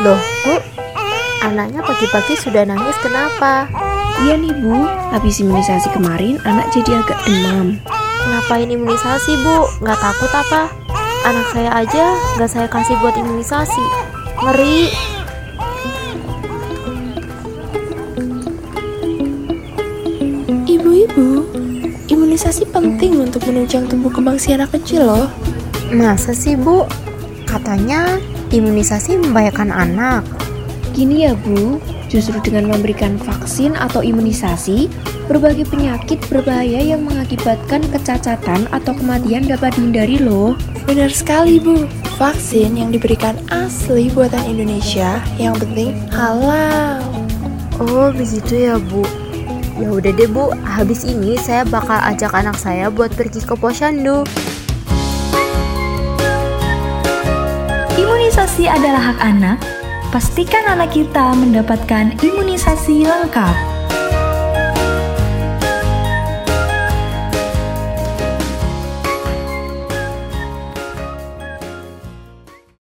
Loh, Bu, anaknya pagi-pagi sudah nangis kenapa? Iya nih Bu, habis imunisasi kemarin anak jadi agak demam. Ngapain imunisasi, Bu? Nggak takut apa? Anak saya aja nggak saya kasih buat imunisasi. Ngeri. Ibu-ibu, imunisasi penting untuk menunjang tumbuh kembang si anak kecil loh. Masa sih, Bu? Katanya imunisasi membahayakan anak. Gini ya Bu, justru dengan memberikan vaksin atau imunisasi, berbagai penyakit berbahaya yang mengakibatkan kecacatan atau kematian dapat dihindari loh. Benar sekali Bu, vaksin yang diberikan asli buatan Indonesia, yang penting halal. Oh, begitu ya, Bu. Ya udah deh, Bu. Habis ini saya bakal ajak anak saya buat pergi ke posyandu. Imunisasi adalah hak anak. Pastikan anak kita mendapatkan imunisasi lengkap.